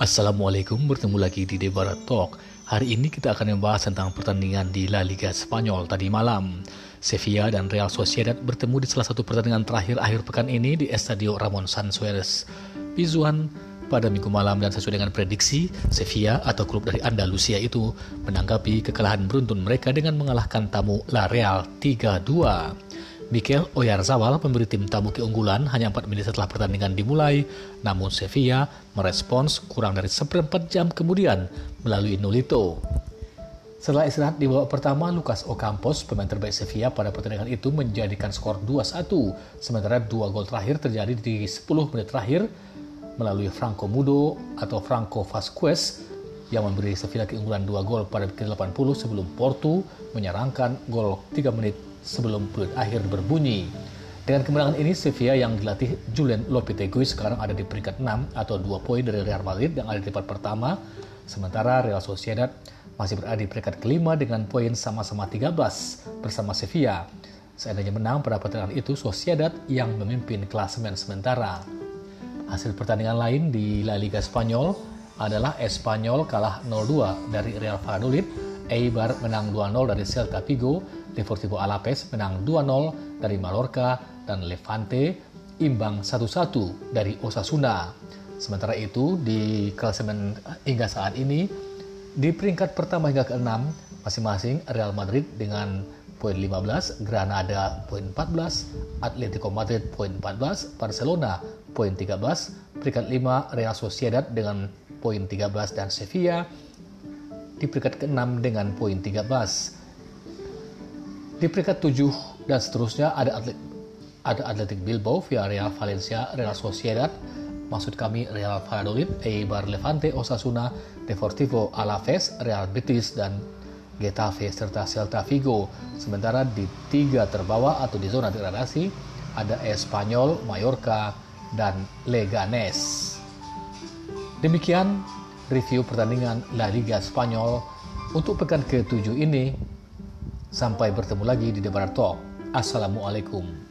Assalamualaikum, bertemu lagi di Debara Talk. Hari ini kita akan membahas tentang pertandingan di La Liga Spanyol tadi malam. Sevilla dan Real Sociedad bertemu di salah satu pertandingan terakhir akhir pekan ini di Estadio Ramon Sansueres. Pizjuan pada minggu malam dan sesuai dengan prediksi, Sevilla atau klub dari Andalusia itu menanggapi kekalahan beruntun mereka dengan mengalahkan tamu La Real 3-2. Mikel Oyarzabal memberi tim tamu keunggulan hanya 4 menit setelah pertandingan dimulai, namun Sevilla merespons kurang dari seperempat jam kemudian melalui Nolito. Setelah istirahat di babak pertama, Lucas Ocampos, pemain terbaik Sevilla pada pertandingan itu menjadikan skor 2-1, sementara dua gol terakhir terjadi di 10 menit terakhir melalui Franco Mudo atau Franco Vasquez yang memberi Sevilla keunggulan dua gol pada menit 80 sebelum Porto menyerangkan gol 3 menit sebelum peluit akhir berbunyi. Dengan kemenangan ini, Sevilla yang dilatih Julian Lopetegui sekarang ada di peringkat 6 atau 2 poin dari Real Madrid yang ada di tempat pertama, sementara Real Sociedad masih berada di peringkat kelima dengan poin sama-sama 13 bersama Sevilla. Seandainya menang pada pertandingan itu, Sociedad yang memimpin klasemen sementara. Hasil pertandingan lain di La Liga Spanyol adalah Espanyol kalah 0-2 dari Real Valladolid. Eibar menang 2-0 dari Celta Vigo, Deportivo Alaves menang 2-0 dari Mallorca, dan Levante imbang 1-1 dari Osasuna. Sementara itu, di klasemen hingga saat ini, di peringkat pertama hingga ke-6, masing-masing Real Madrid dengan poin 15, Granada poin 14, Atletico Madrid poin 14, Barcelona poin 13, peringkat 5 Real Sociedad dengan poin 13 dan Sevilla di peringkat ke-6 dengan poin 13. Di peringkat 7 dan seterusnya ada atlet ada Atletic Bilbao, Villarreal, Valencia, Real Sociedad, maksud kami Real Valladolid, Eibar Levante, Osasuna, Deportivo Alaves, Real Betis, dan Getafe serta Celta Vigo. Sementara di tiga terbawah atau di zona degradasi ada Espanyol, Mallorca, dan Leganes. Demikian review pertandingan La Liga Spanyol untuk pekan ke-7 ini. Sampai bertemu lagi di Debar. Assalamualaikum.